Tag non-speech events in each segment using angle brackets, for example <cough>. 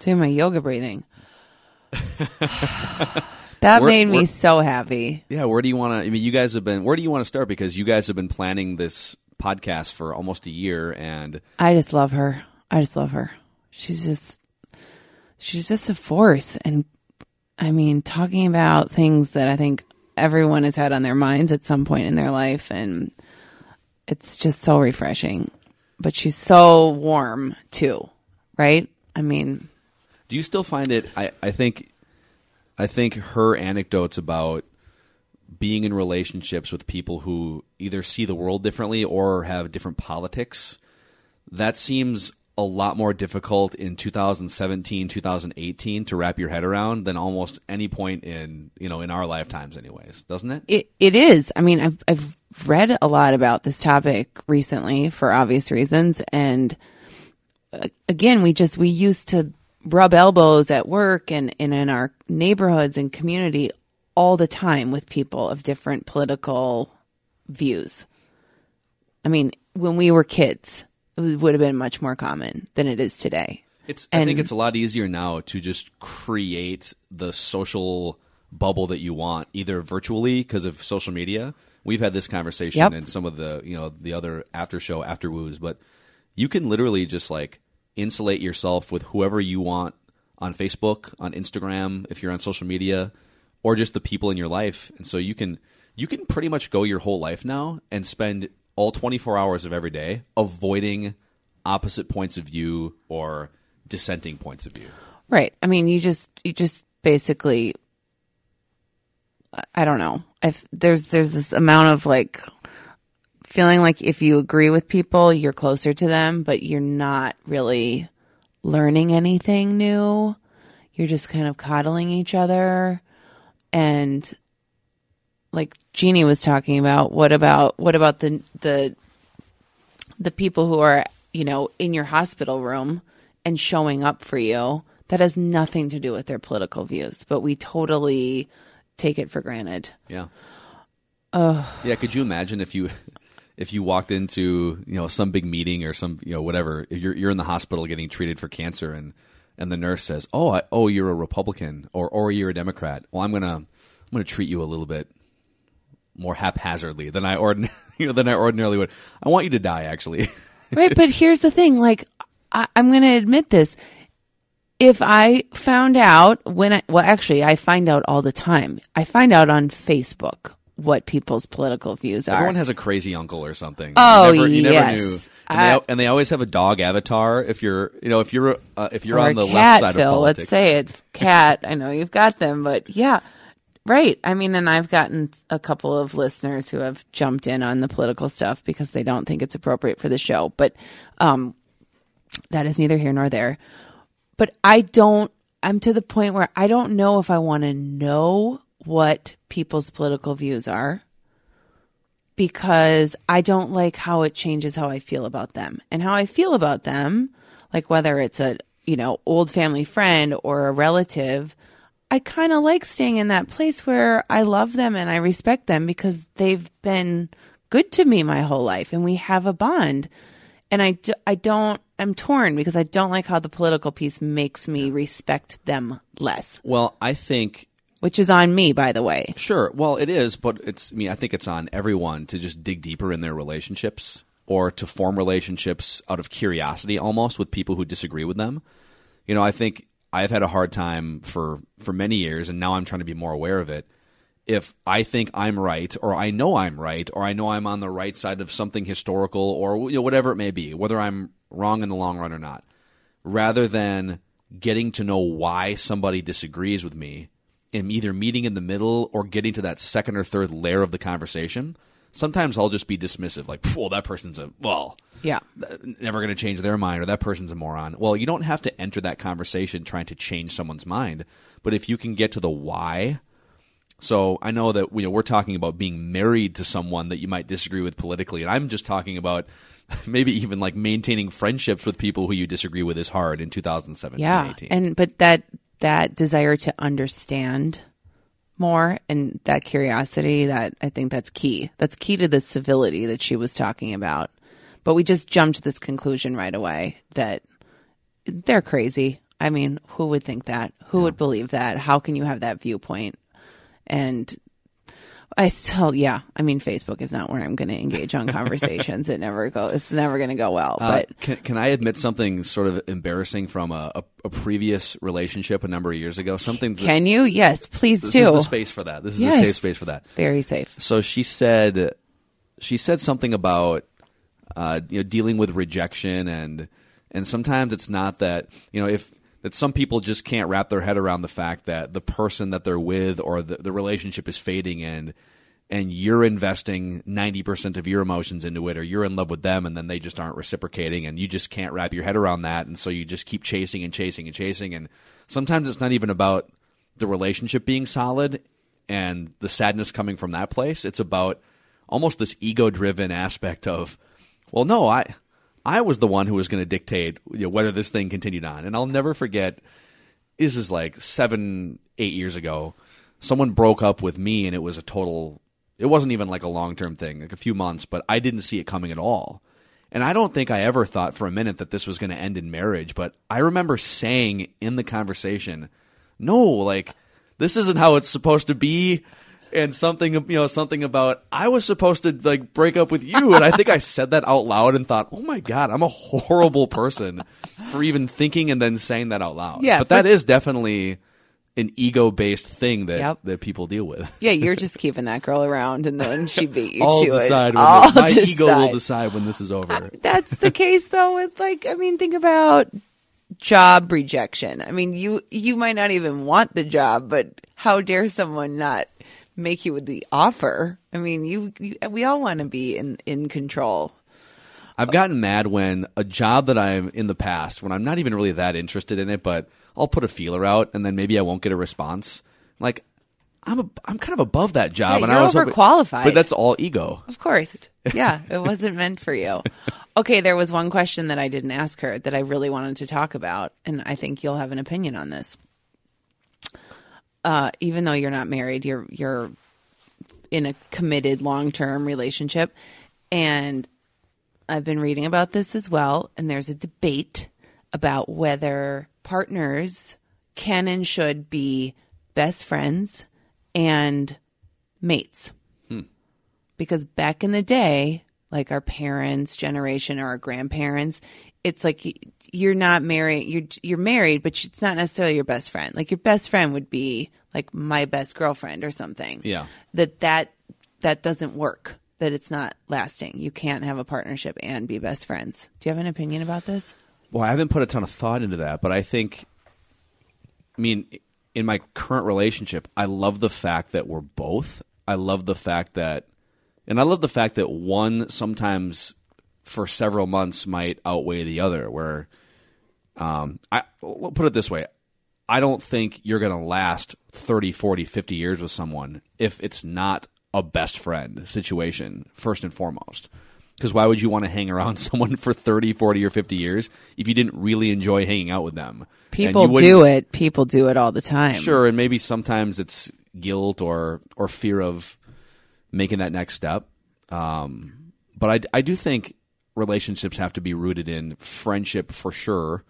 Doing my yoga breathing. <sighs> that made me so happy. Yeah, where do you want to? I mean, you guys have been. Where do you want to start? Because you guys have been planning this podcast for almost a year, and I just love her. I just love her. She's just she's just a force and I mean talking about things that I think everyone has had on their minds at some point in their life and it's just so refreshing. But she's so warm too, right? I mean, do you still find it? I, I think, I think her anecdotes about being in relationships with people who either see the world differently or have different politics. That seems a lot more difficult in 2017, 2018 to wrap your head around than almost any point in you know in our lifetimes, anyways, doesn't it? it it is. I mean, I've I've read a lot about this topic recently for obvious reasons and uh, again, we just we used to rub elbows at work and, and in our neighborhoods and community all the time with people of different political views. I mean, when we were kids, it would have been much more common than it is today. It's. I think it's a lot easier now to just create the social bubble that you want, either virtually because of social media. We've had this conversation Yep. in some of the you know the other after show after woos, but you can literally just like insulate yourself with whoever you want on Facebook, on Instagram, if you're on social media, or just the people in your life, and so you can you can pretty much go your whole life now and spend all 24 hours of every day avoiding opposite points of view or dissenting points of view. Right. I mean, you just you just basically I- don't know. If there's there's this amount of like feeling like if you agree with people, you're closer to them, but you're not really learning anything new. You're just kind of coddling each other and like Jeannie was talking about, what about what about the the the people who are, you know, in your hospital room and showing up for you, that has nothing to do with their political views, but we totally take it for granted. Yeah. Oh. Yeah. Could you imagine if you if you walked into you know some big meeting or some you know whatever you're you're in the hospital getting treated for cancer and and the nurse says oh I, oh you're a Republican or or you're a Democrat well I'm gonna I'm gonna treat you a little bit more haphazardly than I ordin <laughs> you know than I ordinarily would I want you to die actually <laughs> right, but here's the thing like I, I'm going to admit this. If I found out when I, well, actually, I find out all the time. I find out on Facebook what people's political views are. Everyone has a crazy uncle or something. Oh, you never, you never yes. knew. And, I- they, and they always have a dog avatar. If you're, you know, if you're, uh, if you're on the cat, left side Phil, of politics, let's say it. Cat. I know you've got them, but yeah, right. I mean, and I've gotten a couple of listeners who have jumped in on the political stuff because they don't think it's appropriate for the show. But um, that is neither here nor there. But I don't. I'm to the point where I don't know if I want to know what people's political views are because I don't like how it changes how I feel about them and how I feel about them, like whether it's a, you know, old family friend or a relative, I kind of like staying in that place where I love them and I respect them because they've been good to me my whole life and we have a bond. And I, do, I don't, I'm torn because I don't like how the political piece makes me respect them less, well, I think which is on me, by the way. Sure. Well, it is, but it's. I mean, I think it's on everyone to just dig deeper in their relationships or to form relationships out of curiosity, almost with people who disagree with them. You know, I think I've had a hard time for for many years, and now I'm trying to be more aware of it. If I think I'm right, or I know I'm right, or I know I'm on the right side of something historical, or you know, whatever it may be, whether I'm wrong in the long run or not, rather than getting to know why somebody disagrees with me am either meeting in the middle or getting to that second or third layer of the conversation, sometimes I'll just be dismissive, like, well, that person's a, well, Yeah. never going to change their mind, or that person's a moron. Well, you don't have to enter that conversation trying to change someone's mind, but if you can get to the why. So I know that you know, we're talking about being married to someone that you might disagree with politically, and I'm just talking about <laughs> maybe even like maintaining friendships with people who you disagree with is hard in 2017 yeah 18. and but that that desire to understand more and that curiosity that i think that's key that's key to the civility that she was talking about but we just jumped to this conclusion right away that they're crazy I mean, who would think that? Who would believe that? How can you have that viewpoint? And I still, yeah, I mean, Facebook is not where I'm going to engage on <laughs> conversations. it never goes, it's never going to go well. Uh, But can, can I admit something sort of embarrassing from a, a, a previous relationship a number of years ago? Something that, can you? Yes, please this do. is the space for that. This is Yes. a safe space for that. Very safe. So she said, she said something about uh, you know dealing with rejection and and sometimes it's not that you know if that some people just can't wrap their head around the fact that the person that they're with or the, the relationship is fading and and you're investing 90% of your emotions into it or you're in love with them and then they just aren't reciprocating and you just can't wrap your head around that. And so you just keep chasing and chasing and chasing. And sometimes it's not even about the relationship being solid and the sadness coming from that place. It's about almost this ego driven aspect of well no i i was the one who was going to dictate you know, whether this thing continued on. And i'll never forget this is like seven eight years ago someone broke up with me and it was a total it wasn't even like a long term thing like a few months but i didn't see it coming at all. And i don't think i ever thought for a minute that this was going to end in marriage but i remember saying in the conversation no like this isn't how it's supposed to be and something you know something about i was supposed to like break up with you and i think i said that out loud and thought oh my god i'm a horrible person for even thinking and then saying that out loud Yeah, but that but- is definitely an ego based thing that Yep. that people deal with Yeah, you're just keeping that girl around, and then she <laughs> beat you i'll to decide it. when I'll this, my ego will decide. decide when this is over That's the case, though. With like, I mean, think about job rejection. I mean, you you might not even want the job, but how dare someone not make you the offer? I mean, you, you we all want to be in in control. I've gotten mad when a job that I'm in the past, when I'm not even really that interested in it, but I'll put a feeler out and then maybe I won't get a response. Like, I'm a, I'm kind of above that job, Yeah, and I was hoping- but that's all ego. Of course. Yeah, it wasn't meant for you. <laughs> Okay, there was one question that I didn't ask her that I really wanted to talk about, and I think you'll have an opinion on this. Uh, even though you're not married, you're you're in a committed long term relationship, and I've been reading about this as well. And there's a debate about whether partners can and should be best friends and mates because back in the day, like our parents' generation or our grandparents, it's like you're not married. You're you're married, but it's not necessarily your best friend. Like your best friend would be like my best girlfriend or something. Yeah. That that that doesn't work. That it's not lasting. You can't have a partnership and be best friends. Do you have an opinion about this? Well, I haven't put a ton of thought into that, but I think, I mean, in my current relationship, I love the fact that we're both. I love the fact that, and I love the fact that one sometimes for several months might outweigh the other. Where, um, I we'll put it this way. I don't think you're going to last 30, 40, 50 years with someone if it's not a best friend situation, first and foremost. Because why would you want to hang around <laughs> someone for 30, 40, or 50 years if you didn't really enjoy hanging out with them? People do it. People do it all the time. Sure, and maybe sometimes it's guilt or or fear of making that next step. Um, but I, I do think relationships have to be rooted in friendship for sure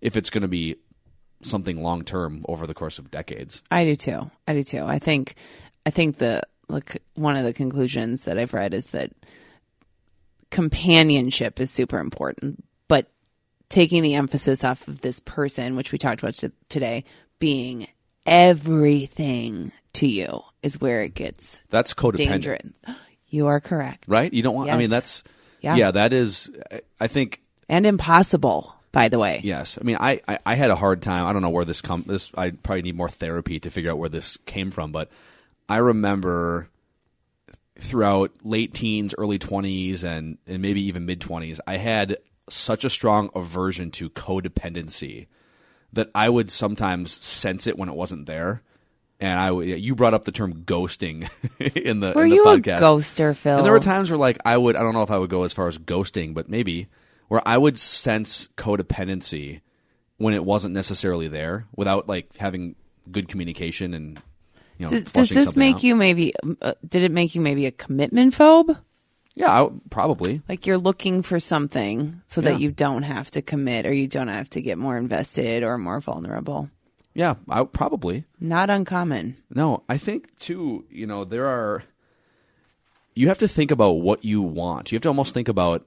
if it's going to be something long term over the course of decades. I do too. I do too. I think I think the like one of the conclusions that I've read is that companionship is super important, but taking the emphasis off of this person, which we talked about t- today, being everything to you is where it gets That's codependent, dangerous. <gasps> You are correct. right? You don't want. I mean, that's Yeah. yeah. That is. I- think And impossible, by the way. Yes, I mean, I, I, I had a hard time. I don't know where this come. This I probably need more therapy to figure out where this came from. But I remember throughout late teens, early twenties, and and maybe even mid twenties, I had such a strong aversion to codependency that I would sometimes sense it when it wasn't there. And I, you brought up the term ghosting <laughs> in the Were in the you podcast. a ghoster, Phil? And there were times where like I would I don't know if I would go as far as ghosting, but maybe where I would sense codependency when it wasn't necessarily there without like having good communication and you know Does, does this make out. you maybe? Uh, did it make you maybe a commitment phobe? Yeah, I, probably. Like you're looking for something so Yeah. that you don't have to commit or you don't have to get more invested or more vulnerable. Yeah, I, probably. Not uncommon. No, I think too. You know, there are. You have to think about what you want. You have to almost think about,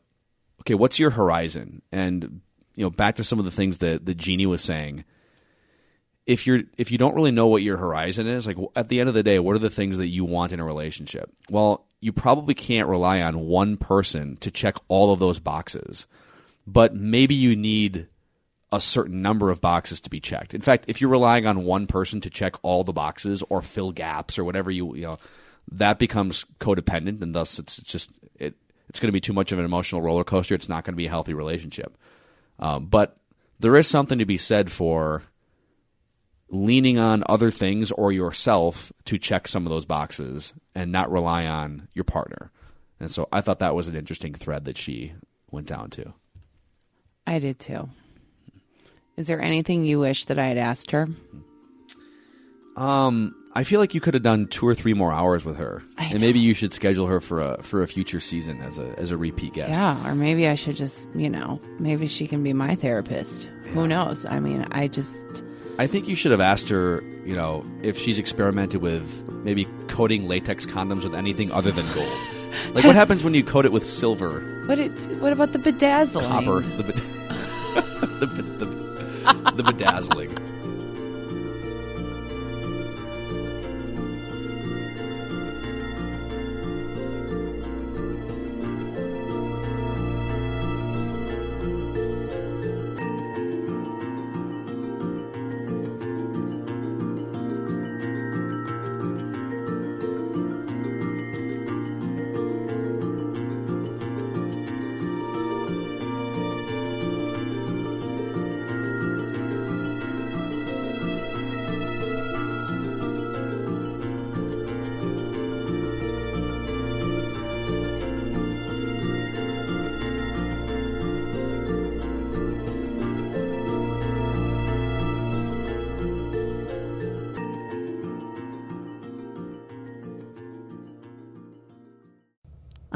okay, what's your horizon? And you know, back to some of the things that the Jeannie was saying. If you're if you don't really know what your horizon is, like at the end of the day, what are the things that you want in a relationship? Well, you probably can't rely on one person to check all of those boxes, but maybe you need a certain number of boxes to be checked. In fact, if you're relying on one person to check all the boxes or fill gaps or whatever you you know, that becomes codependent, and thus it's just it it's going to be too much of an emotional roller coaster. It's not going to be a healthy relationship. Um, but there is something to be said for leaning on other things or yourself to check some of those boxes and not rely on your partner. And so I thought that was an interesting thread that she went down to. I did too. Is there anything you wish that I had asked her? Um, I feel like you could have done two or three more hours with her, and maybe you should schedule her for a for a future season as a as a repeat guest. Yeah, or maybe I should just, you know, maybe she can be my therapist. Who knows? I mean, I just I think you should have asked her, you know, if she's experimented with maybe coating latex condoms with anything other than gold. <laughs> like what happens when you coat it with silver, what it what about the bedazzling? copper, the bed- <laughs> the, the, the bedazzling.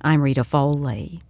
I'm Rita Foley.